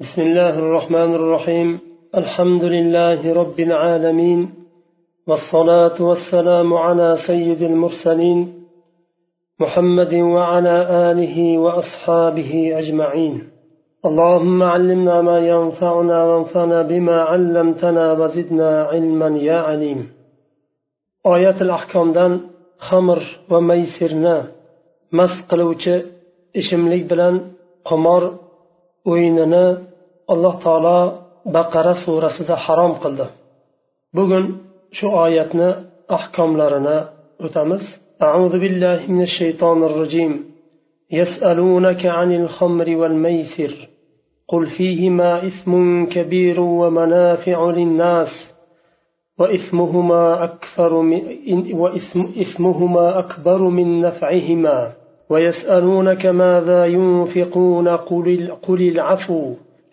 بسم الله الرحمن الرحيم. الحمد لله رب العالمين والصلاة والسلام على سيد المرسلين محمد وعلى آله وأصحابه أجمعين. اللهم علمنا ما ينفعنا وانفعنا بما علمتنا وزدنا علما يا عليم. آيات الأحكام دان خمر وميسرنا qiluvchi ishimlik bilan qimor o'yinini alloh taolo baqara surasida harom qildi. Bugun shu oyatni ahkomlarini o'tamiz. أعوذ بالله من الشيطان الرجيم يسألونك عن الخمر والميسر قل فيهما إثم كبير ومنافع للناس وإثمهما أكثر من وإثم إثمهما أكبر من نفعهما ويسألونك ماذا ينفقون قل, قل العفو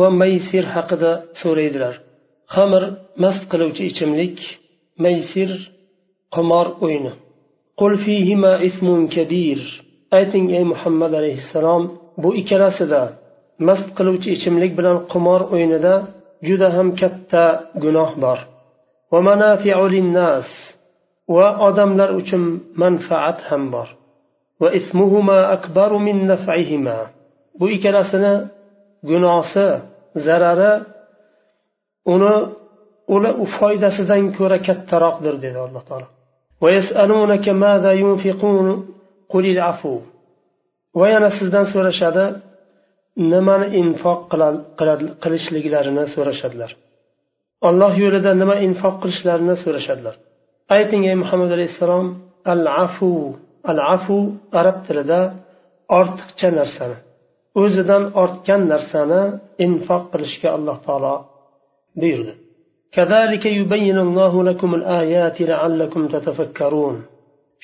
va maysir haqida so'raydilar. Xamir mast qiluvchi ichimlik maysir qimor o'yini. Qul fihima ismun kabir. Ayting ey muhammad alayhissalom bu ikkalasida mast qiluvchi ichimlik bilan qimor o'yinida juda ham katta gunoh bor. Va odamlar uchun manfaat ham bor. Bu ikkalasini gunosi zarari uni uni foydasidan ko'ra kattaroqdir dedi alloh taolo. Va yana sizdan so'rashadi nimani infoq qilishliklarini so'rashadilar. Alloh yo'lida nima infoq qilishlarini so'rashadilar. Ayting ey muhammad alayhissalom al afu al afu arab tilida ortiqcha narsani. O'zidan ortgan narsani infoq qilishga alloh taolo buyurdi.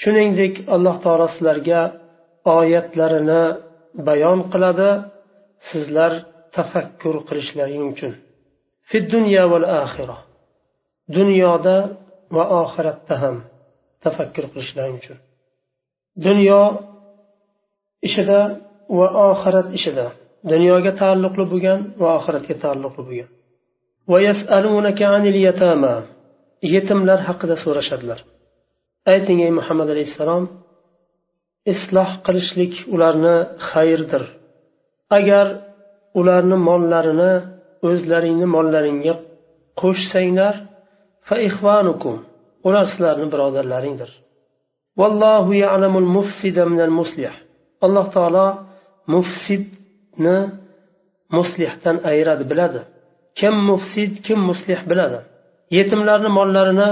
Shuningdek alloh taolo sizlarga oyatlarini bayon qiladi sizlar tafakkur qilishlaring uchun. Dunyo val axira dunyoda va oxiratda ham tafakkur qilishlaring uchun. Dunyo ishida va oxirat ishida. Dunyoga taalluqli bo'lgan va oxiratga taalluqli bo'lgan. Yetimlar haqida so'rashadilar. Ayting ey muhammad alayhissalom isloh qilishlik ularni xayrdir. Agar ularni mollarini o'zlaringni mollaringga qo'shsanglar ular sizlarni birodarlaringdir. Alloh taolo mufsidni muslihdan ayiradi biladi. Kim mufsid kim muslih biladi. Yetimlarni mollarini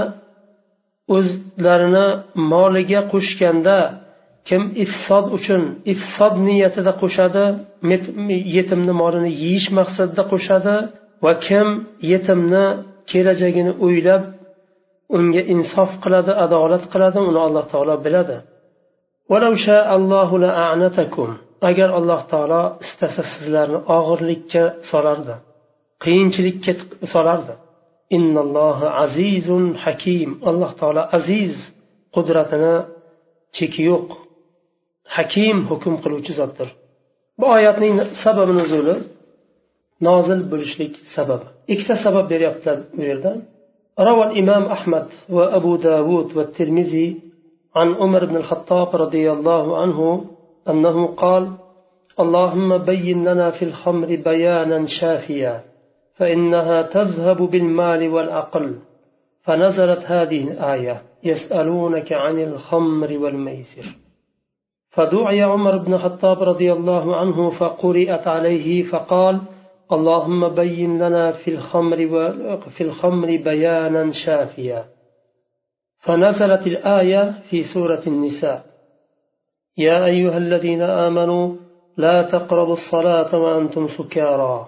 o'zlarini moliga qo'shganda kim ifsod uchun ifsod niyatida qo'shadi yetimni molini yeyish maqsadida qo'shadi va kim yetimni kelajagini o'ylab unga insof qiladi adolat qiladi uni alloh taolo biladi. agar alloh taolo istasa sizlarni og'irlikka solardi qiyinchilikka solardi innalloha azizun hakim alloh taolo aziz qudratini cheki yo'q hakim hukm qiluvchi zotdir bu oyatning sababi nuzuli nozil bo'lishlik sababi ikkita sabab beryaptilar bu yerda روى الإمام أحمد وأبو داود والترمذي عن عمر بن الخطاب رضي الله عنه أنه قال اللهم بين لنا في الخمر بيانا شافيا فإنها تذهب بالمال والعقل فنزلت هذه الآية يسألونك عن الخمر والميسر. فدعي عمر بن الخطاب رضي الله عنه فقرئت عليه فقال اللهم بين لنا في الخمر في الخمر بيانا شافيا. فنزلت الآية في سورة النساء. يا أيها الذين آمنوا لا تقربوا الصلاة وأنتم سكارى.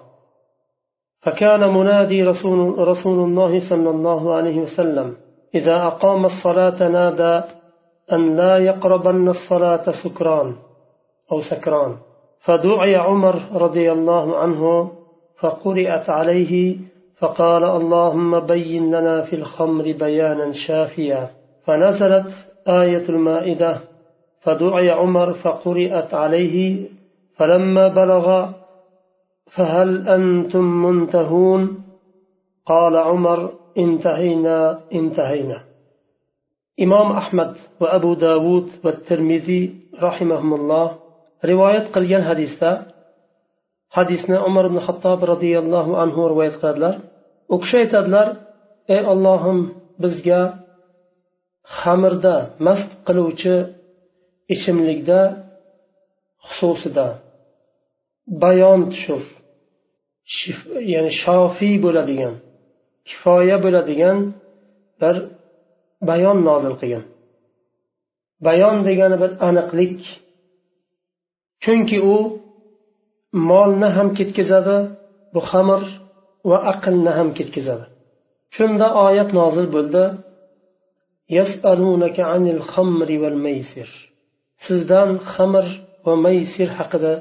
فكان منادي رسول, رسول الله صلى الله عليه وسلم إذا أقام الصلاة نادى أن لا يقربن الصلاة سكران أو سكران. فدعي عمر رضي الله عنه فقرئت عليه فقال اللهم بين لنا في الخمر بيانا شافيا. فنزلت آية المائدة فدعي عمر فقرئت عليه فلما بلغ فهل أنتم منتهون؟ قال عمر انتهينا انتهينا. إمام أحمد وأبو داود والترمذي رحمهم الله رواية قليل حديثة hadisni umar ibn hattob roziyallohu anhu rivoyat qiladilar u kishi aytadilar ey ollohim bizga xamirda mast qiluvchi ichimlikda xususida bayon tushur. Ya'ni shofiy bo'ladigan kifoya bo'ladigan bir bayon nozil qilgin bayon degani bir aniqlik. Chunki u molni ham ketkazadi bu xamir va aqlni ham ketkazadi. Shunda oyat nozil bo'ldi. Sizdan xamir va maysir haqida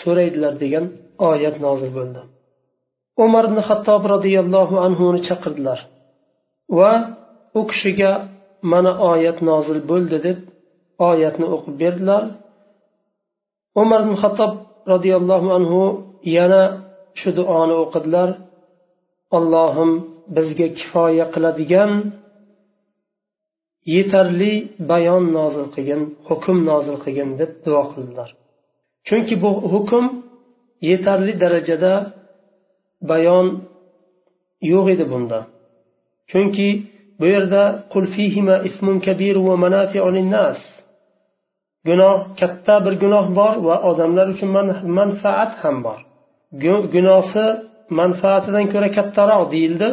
so'raydilar degan oyat nozil bo'ldi. Umar ibn hattob roziyallohu anhuni chaqirdilar. Va u kishiga mana oyat nozil bo'ldi deb oyatni o'qib berdilar. Umar ibn hattob roziyallohu anhu yana shu duoni o'qidilar. Allohim bizga kifoya qiladigan yetarli bayon nozil qilgin hukm nozil qilgin deb duo qildilar. Chunki bu hukm yetarli darajada bayon yo'q edi bunda. Chunki bu yerda gunoh katta bir gunoh bor va odamlar uchun manfaat ham bor. Gunohsi manfaatidan ko'ra kattaroq deyildi.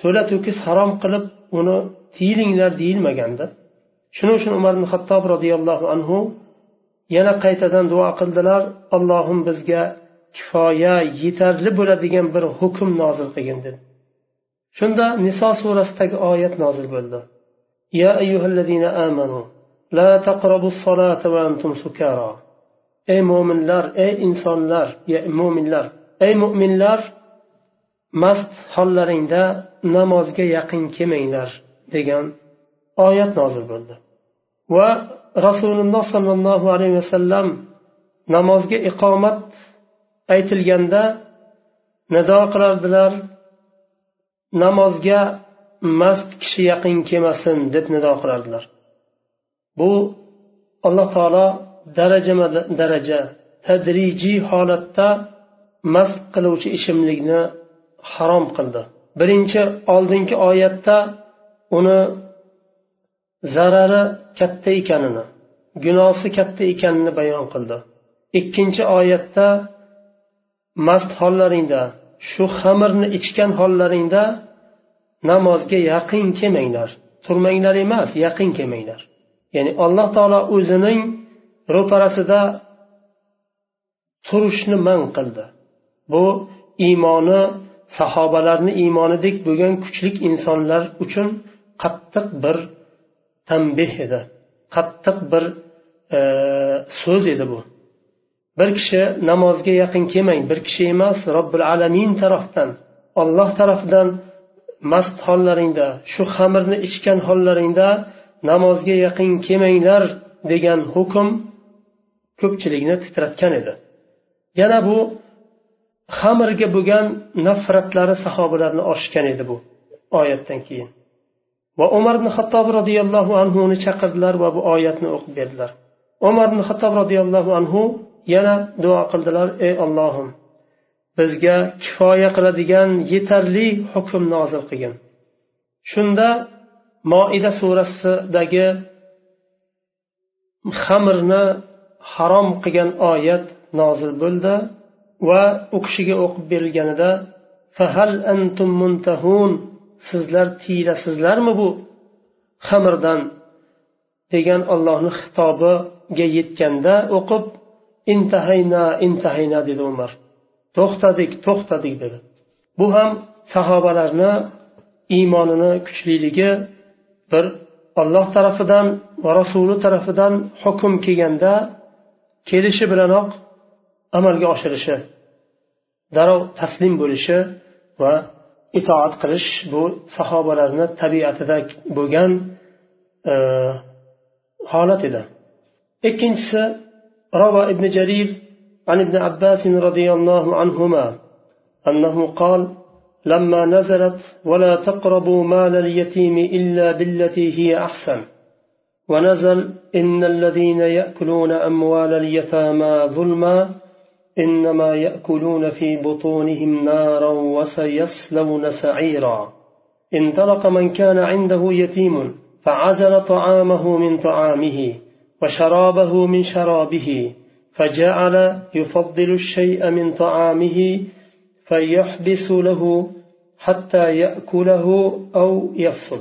To'la to'kis harom qilib uni tiyilinglar deyilmaganda shuning uchun umar ibn hattob roziyallohu anhu yana qaytadan duo qildilar allohim bizga kifoya yetarli bo'ladigan bir hukm nozil qilgin dedi. Shunda niso surasidagi oyat nozil bo'ldi. Ya ayyuhallazina amanu la taqrabus solata va antum sukara. Ey mo'minlar ey insonlar mo'minlar ey mo'minlar mast hollaringda namozga yaqin kelmanglar. Degan oyat nozil bo'ldi. Va rasululloh sollallohu alayhi vasallam namozga iqomat aytilganda nido qilardilar namozga mast kishi yaqin kelmasin deb nido qilardilar. Bu alloh taolo darajama daraja tadrijiy holatda mast qiluvchi ichimlikni harom qildi. Birinchi oldingi oyatda uni zarari katta ekanini gunosi katta ekanini bayon qildi. Ikkinchi oyatda mast hollaringda shu xamirni ichgan hollaringda namozga yaqin kelmanglar. Turmanglar emas yaqin kelmanglar. Ya'ni alloh taolo o'zining ro'parasida turishni man qildi. Bu iymoni sahobalarni iymonidek bo'lgan kuchli insonlar uchun qattiq bir tanbeh edi. Qattiq bir e, so'z edi bu. Bir kishi namozga yaqin kelmang bir kishi emas robbil alamin tarafdan olloh tarafidan mast hollaringda shu xamirni ichgan hollaringda namozga yaqin kelmanglar degan hukm ko'pchilikni titratgan edi. Yana bu xamirga bo'lgan nafratlari sahobalarni oshgan edi bu oyatdan keyin. Va umar ibn hattob roziyallohu anhuni chaqirdilar va bu oyatni o'qib berdilar. Umar ibn hattob roziyallohu anhu yana duo qildilar ey ollohim bizga kifoya qiladigan yetarli hukm nozil qilgin. Shunda moida surasidagi xamirni harom qilgan oyat nozil bo'ldi va u kishiga o'qib berilganida fahal antum muntahun? Sizlar tiylasizlarmi bu xamirdan? degan ollohni xitobiga yetganda o'qib intahayna intahayna dedi umar. To'xtadik to'xtadik dedi. Bu ham sahobalarni iymonini kuchliligi bir olloh tarafidan va rasuli tarafidan hukm kelganda kelishi bilanoq amalga oshirishi darrov taslim bo'lishi va itoat qilish bu sahobalarni tabiatida bo'lgan e, holat edi. Ikkinchisi روى ابن جرير عن ابن عباس رضي الله عنهما أنه قال لما نزلت ولا تقربوا مال اليتيم إلا بالتي هي أحسن ونزل إن الذين يأكلون أموال اليتامى ظلما إنما يأكلون في بطونهم نارا وسيصلون سعيرا. انطلق من كان عنده يتيم فعزل طعامه من طعامه وشرابه من شرابه فجعل يفضل الشيء من طعامه فيحبس له حتى يأكله أو يفصل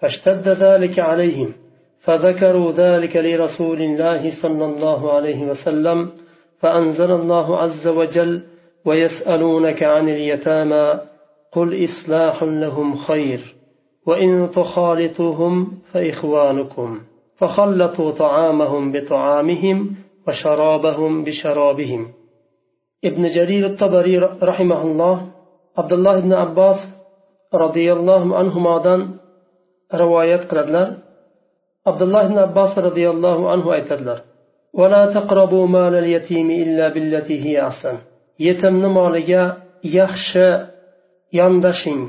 فاشتد ذلك عليهم فذكروا ذلك لرسول الله صلى الله عليه وسلم فأنزل الله عز وجل ويسألونك عن اليتامى قل إصلاح لهم خير وإن تخالطوهم فإخوانكم فخلطوا طعامهم بطعامهم وشرابهم بشرابهم. ابن جرير الطبري رحمه الله عبد الله بن عباس رضي الله عنهما روايات قلدلر عبد الله بن عباس رضي الله عنه aytadilar yetimni moliga yaxshi yondashing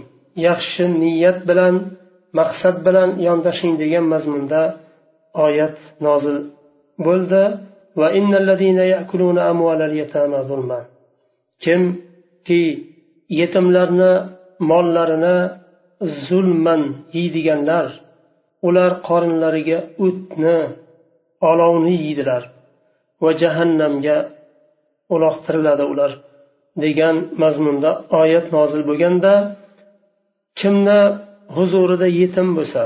yaxshi niyat bilan maqsad bilan yondashing degan mazmunda oyat nozil bo'ldi. kimki yetimlarni mollarini zulman yeydiganlar ular qorinlariga o'tni olovni yeydilar. Va jahannamga uloqtiriladi ular degan mazmunda oyat nozil bo'lganda kimni huzurida yetim bo'lsa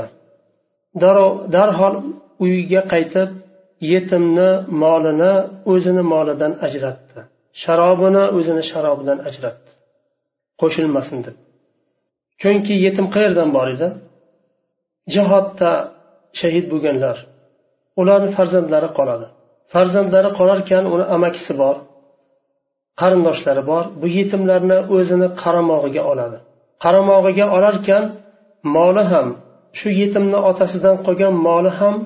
darhol uyiga qaytib yetimni molini o'zini molidan ajratdi sharobini o'zini sharobidan ajratdi. Qo'shilmasin deb. Chunki yetim qayerdan bor edi? Jihodda shahid bo'lganlar ularni farzandlari qoladi. Farzandlari qolarkan uni amakisi bor qarindoshlari bor. Bu yetimlarni o'zini qaramog'iga oladi. Qaramog'iga olarkan moli ham shu yetimni otasidan qolgan moli ham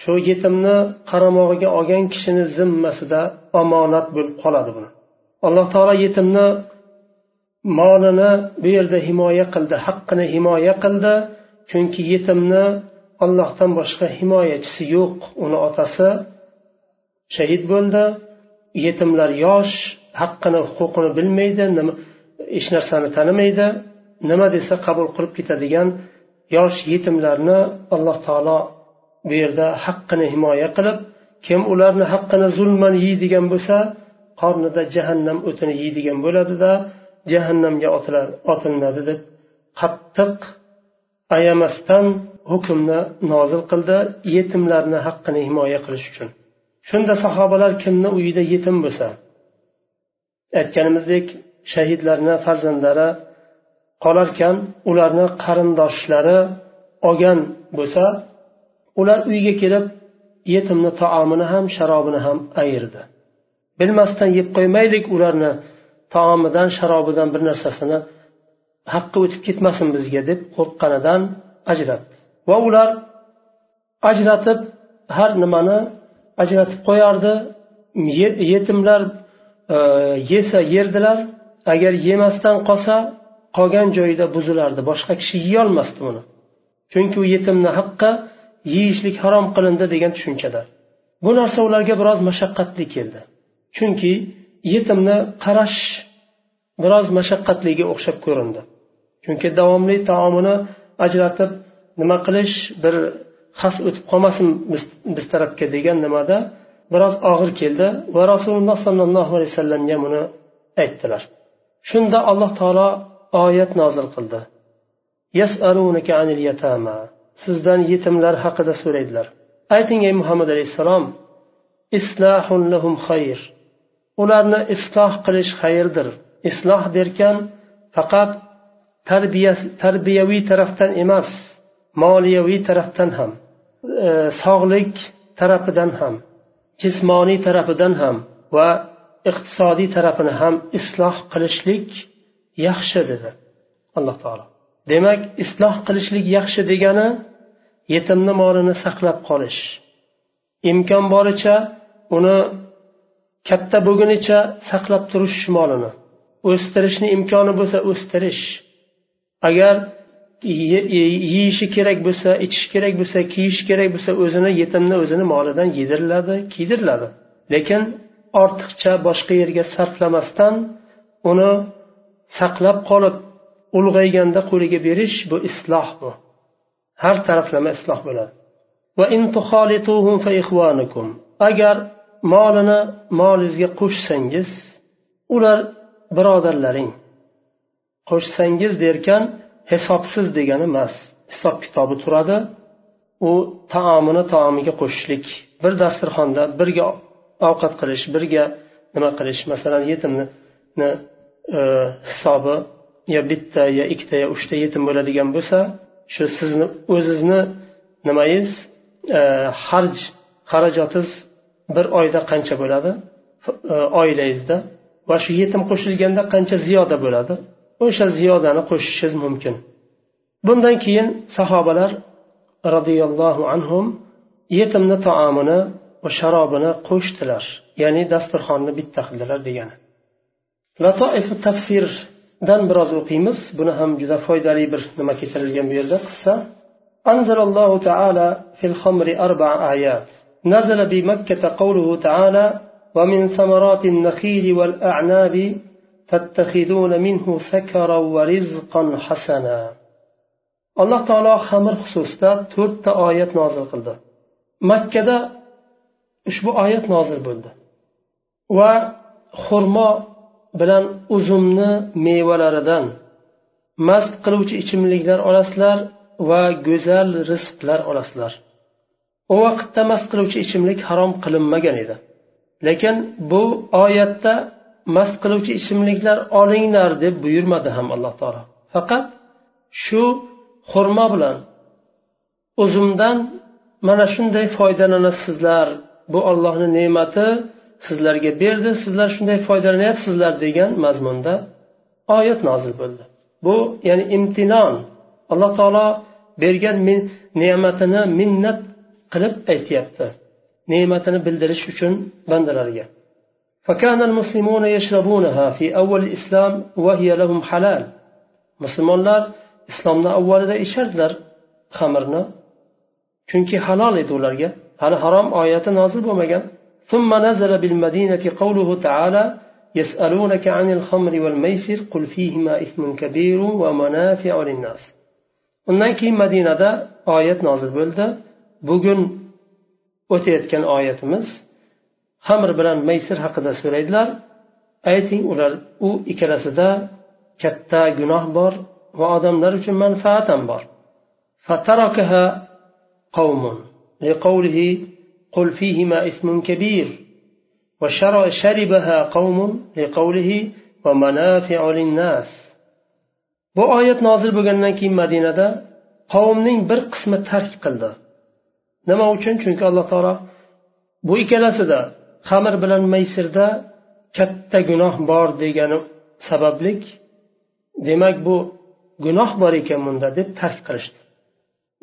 shu yetimni qaramog'iga olgan kishini zimmasida omonat bo'lib qoladi buni. Alloh taolo yetimni molini bu yerda himoya qildi haqqini himoya qildi. Chunki yetimni ollohdan boshqa himoyachisi yo'q. Uni otasi shahid bo'ldi. Yetimlar yosh haqqini huquqini bilmaydi hech narsani tanimaydi. Nima desa qabul qilib ketadigan yosh yetimlarni alloh taolo bu yerda haqqini himoya qilib kim ularni haqqini zulman yeydigan bo'lsa qornida jahannam o'tini yeydigan bo'ladida jahannamga otilinadi deb qattiq ayamasdan hukmni nozil qildi yetimlarni haqqini himoya qilish uchun. Shunda sahobalar kimni uyida yetim bo'lsa? Aytganimizdek shahidlarni farzandlari qolarkan ularni qarindoshlari olgan bo'lsa ular uyga kelib yetimni taomini ham sharobini ham ayirdi. Bilmasdan yeb qo'ymaylik ularni taomidan sharobidan bir narsasini haqqi o'tib ketmasin bizga deb qo'rqqanidan ajratdi. Va ular ajratib har nimani ajratib qo'yardi. Yetimlar e, yesa yerdilar. Agar yemasdan qolsa qolgan joyida buzilardi. Boshqa kishi yeyolmasdi uni chunki u yetimni haqqi yeyishlik harom qilindi degan tushunchada. Bu narsa ularga biroz mashaqqatli keldi. Chunki yetimni qarash biroz mashaqqatliga o'xshab ko'rindi. Chunki davomli taomini ajratib nima qilish bir xas o'tib qolmasin biz, biz tarafga degan nimada biroz og'ir keldi va rasululloh sollallohu alayhi vasallamga buni aytdilar. Shunda alloh taolo oyat nozil qildi. Sizdan yetimlar haqida so'raydilar. Ayting ey muhammad alayhissalom islahun lahum xayr. Ularni isloh qilish xayrdir. Isloh derkan faqat tarbiyaviy tarafdan emas moliyaviy tarafdan ham. E, sog'lik tarafidan ham jismoniy tarafidan ham va iqtisodiy tarafini ham isloh qilishlik yaxshi dedi alloh taolo. Demak isloh qilishlik yaxshi degani yetimni molini saqlab qolish. Imkon boricha uni katta bo'lgunicha saqlab turish molini. O'stirishni imkoni bo'lsa o'stirish. Agar yeyishi kerak bo'lsa ichishi kerak bo'lsa kiyishi kerak bo'lsa o'zini yetimni o'zini molidan yediriladi kiydiriladi. Lekin ortiqcha boshqa yerga sarflamasdan uni saqlab qolib ulg'ayganda qo'liga berish bu isloh bu. Har taraflama isloh bo'ladi. Agar molini molingizga qo'shsangiz ular birodarlaring qo'shsangiz derkan hisobsiz degani emas. Hisob kitobi turadi. U taomini taomiga qo'shishlik. Bir dasturxonda birga ovqat qilish birga nima qilish masalan yetimni e, hisobi yo bitta yo ikkita yo uchta yetim bo'ladigan bo'lsa shu sizni o'zizni nimangiz e, harj xarajotingiz bir oyda qancha bo'ladi? E, Oilangizda va shu yetim qo'shilganda qancha ziyoda bo'ladi? o'sha ziyodani qo'shishingiz mumkin bundan keyin sahobalar roziyallohu anhum yetimni taomini va sharobini qo'shdilar ya'ni dasturxonni bitta qildilar degani latoif tafsirdan biroz o'qiymiz buni ham juda foydali bir nima keltirilgan bu yerda qissa أنزل الله تعالى في الخمر أربع آيات نزل بمكة قوله تعالى ومن ثمرات النخيل والأعناب تتخذون منه سكرا ورزقا حسنا alloh taolo xamir xususida to'rtta oyat nozil qildi makkada ushbu oyat nozil bo'ldi va xurmo bilan uzumni mevalaridan mast qiluvchi ichimliklar olasizlar va go'zal rizqlar olasizlar u vaqtda mast qiluvchi ichimlik harom qilinmagan edi lekin bu oyatda mast qiluvchi ichimliklar olinglar deb buyurmadi ham alloh taolo. Faqat shu xurmo bilan uzumdan mana shunday foydalanasizlar bu ollohni ne'mati sizlarga berdi sizlar shunday foydalanyapsizlar degan mazmunda oyat nozil bo'ldi. Bu ya'ni imtinon alloh taolo bergan ne'matini minnat qilib aytyapti. Ne'matini bildirish uchun bandalariga فكان المسلمون يشربونها في أول الإسلام وهي لهم حلال musulmonlar islomni avvalida ichardilar xamirni chunki halol edi ularga hali harom oyati nozil bo'lmagan ثم نزل بالمدينة قوله تعالى يسألونك عن الخمر والميسر قل فيهما إثم كبير ومنافع للناس undan keyin madinada oyat nozil bo'ldi bugun o'tayotgan oyatimiz xamr bilan maysir haqida so'raydilar ayting ular u ikkalasida katta gunoh bor va odamlar uchun manfaat ham bor fatarakaha qavmun لقوله قل فيهما إثم كبير وشربها قوم لقوله ومنافع للناس bu oyat nozil bo'lgandan keyin madinada qavmning bir qismi tark qildi nima uchun chunki alloh taolo bu ikkalasida xamir bilan maysirda katta gunoh bor degani sabablik demak bu gunoh bor ekan bunda deb tark qilishdi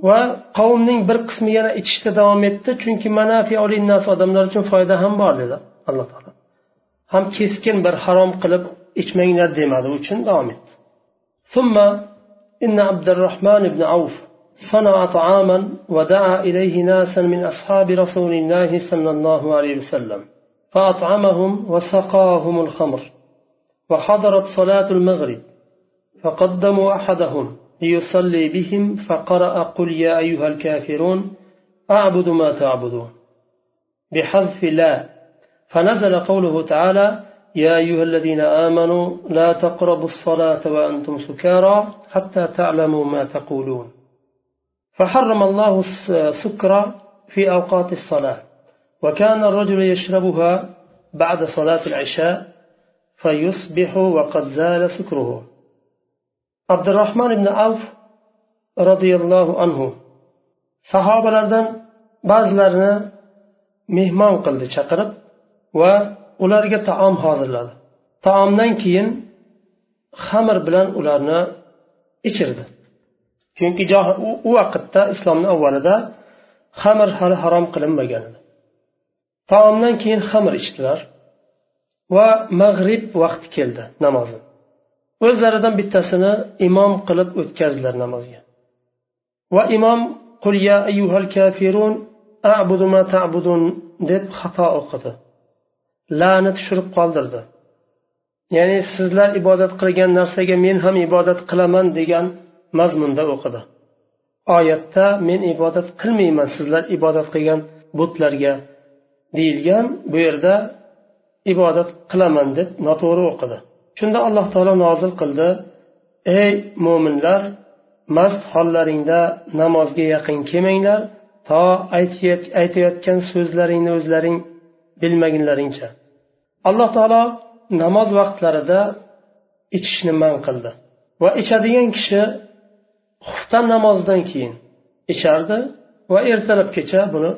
va qavmning bir qismi yana ichishda davom etdi chunki manafi nas odamlar uchun foyda ham bor dedi alloh taolo ham keskin bir harom qilib ichmanglar demadi u uchun davom etdi ثم إن عبد الرحمن بن عوف صنع طعاما ودعا إليه ناسا من أصحاب رسول الله صلى الله عليه وسلم فأطعمهم وسقاهم الخمر وحضرت صلاة المغرب فقدموا أحدهم ليصلي بهم فقرأ قل يا أيها الكافرون أعبد ما تعبدون. بحذف لا فنزل قوله تعالى يا أيها الذين آمنوا لا تقربوا الصلاة وأنتم سكارى حتى تعلموا ما تقولون. فحرم الله السكر في أوقات الصلاة وكان الرجل abdurahmon ibn avf roziyallohu anhu sahobalardan ba'zilarini mehmon qildi chaqirib va ularga taom hozirladi taomdan keyin xamir bilan ularni ichirdi Chunki u vaqtda islomni avvalida xamir hali harom qilinmagan. Edi taomdan keyin xamir ichdilar va mag'rib vaqti keldi namozi o'zlaridan bittasini imom qilib o'tkazdilar namozga. Va imom qul ya ayyuhal kafirun a'budu ma ta'budun deb xato o'qidi. La'ni tushirib qoldirdi. Ya'ni sizlar ibodat qilgan narsaga men ham ibodat qilaman degan mazmunda o'qidi. Oyatda men ibodat qilmayman sizlar ibodat qilgan butlarga deyilgan bu yerda ibodat qilaman deb noto'g'ri o'qidi. Shunda alloh taolo nozil qildi. Ey mo'minlar mast hollaringda namozga yaqin kelmanglar to aytayotgan so'zlaringni o'zlaring bilmagunlaringcha. Alloh taolo namoz vaqtlarida ichishni man qildi. Va ichadigan kishi xuftan namozidan keyin ichardi va ertalabgacha buni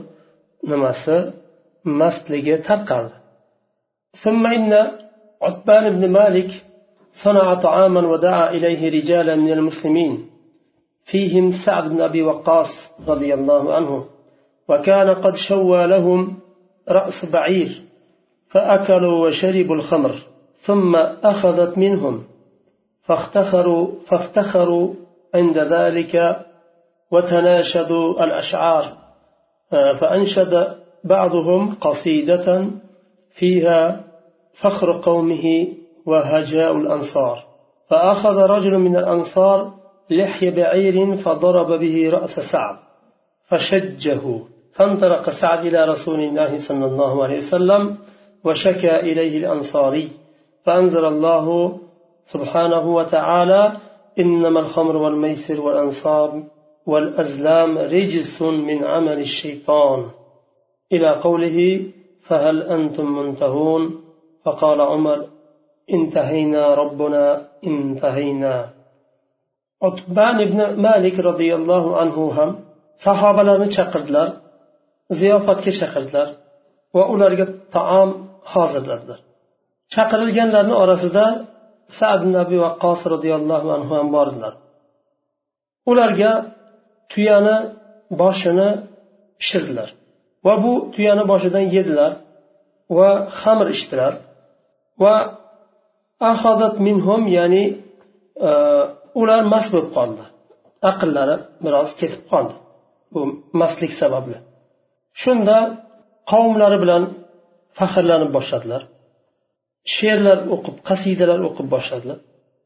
nimasi mastligi tarqardi ثم إن عتبان بن مالك صنع طعاما ودعا إليه رجالا من المسلمين فيهم سعد بن أبي وقاص رضي الله عنه وكان قد شوى لهم رأس بعير فأكلوا وشربوا الخمر ثم أخذت منهم فافتخروا فافتخروا عند ذلك وتناشدوا الأشعار. فأنشد بعضهم قصيدة فيها فخر قومه وهجاء الأنصار. فأخذ رجل من الأنصار لحي بعير فضرب به رأس سعد فشجه فانطلق سعد إلى رسول الله صلى الله عليه وسلم وشكى إليه الأنصاري فأنزل الله سبحانه وتعالى إنما الخمر والميسر والأنصاب والأزلام رجس من عمل الشيطان. إلى قوله فهل أنتم منتهون؟ فقال عمر انتهينا ربنا انتهينا. عتبان بن مالك رضي الله عنه هم sahobalarni chaqirdilar ziyofatga chaqirdilar va ularga taom hozirladilar. Chaqirilganlarni orasida sad abi vaqqos roziyallohu anhu ham bordilar. Ularga tuyani boshini pishirdilar. Va bu tuyani boshidan yedilar va xamir ichdilar. Va ahodat minhum ya'ni e, ular mast bo'lib qoldi. Aqllari biroz ketib qoldi bu mastlik sababli. Shunda qavmlari bilan faxrlanib boshladilar. She'rlar o'qib qasidalar o'qib boshladilar.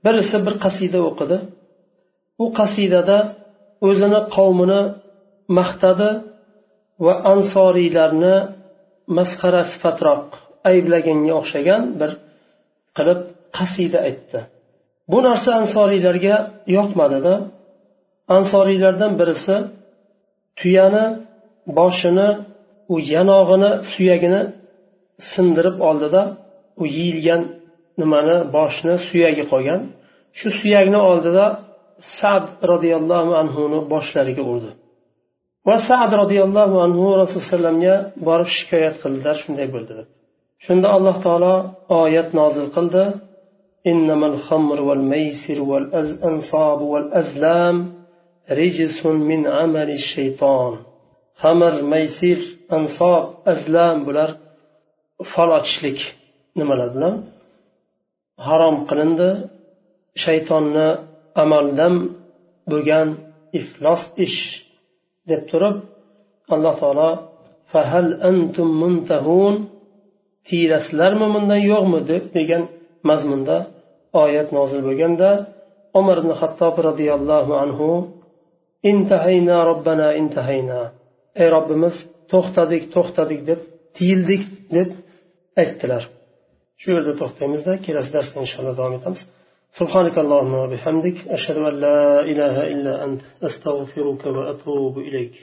Birisi bir qasida o'qidi. U qasidada o'zini qavmini maqtadi va ansoriylarni masxara sifatroq ayblaganga o'xshagan bir qilib qasida aytdi. Bu narsa ansoriylarga yoqmadida. Ansoriylardan birisi tuyani boshini u yanog'ini suyagini sindirib oldida u yeyilgan nimani boshni suyagi qolgan shu suyagni oldida sad roziyallohu anhuni boshlariga urdi va sad roziyallohu anhu rasululloh alayhivasallamga borib shikoyat qildilar shunday bo'ldi deb shunda alloh taolo oyat nozil qildi إنما الخمر والميسر والأنصاب والأزلام رجس من عمل الشيطان خمر ميسر أنصاب أزلام bular fol ochishlik nimalar bilan? Harom qilindi. Shaytonni amaldan bo'lgan iflos ish deb turib alloh taolo fahal antum muntahun? Tiylasizlarmi bundan yo'qmi deb degan mazmunda oyat nozil bo'lganda umar ibn hattob roziyallohu anhu intahayna robbana intahayna. Ey robbimiz to'xtadik to'xtadik deb tiyildik deb aytdilar. shu yerda to'xtaymizda kelasi darsda inshaalloh davom etamiz سبحانك اللهم وبحمدك أشهد أن لا إله إلا أنت أستغفرك وأتوب إليك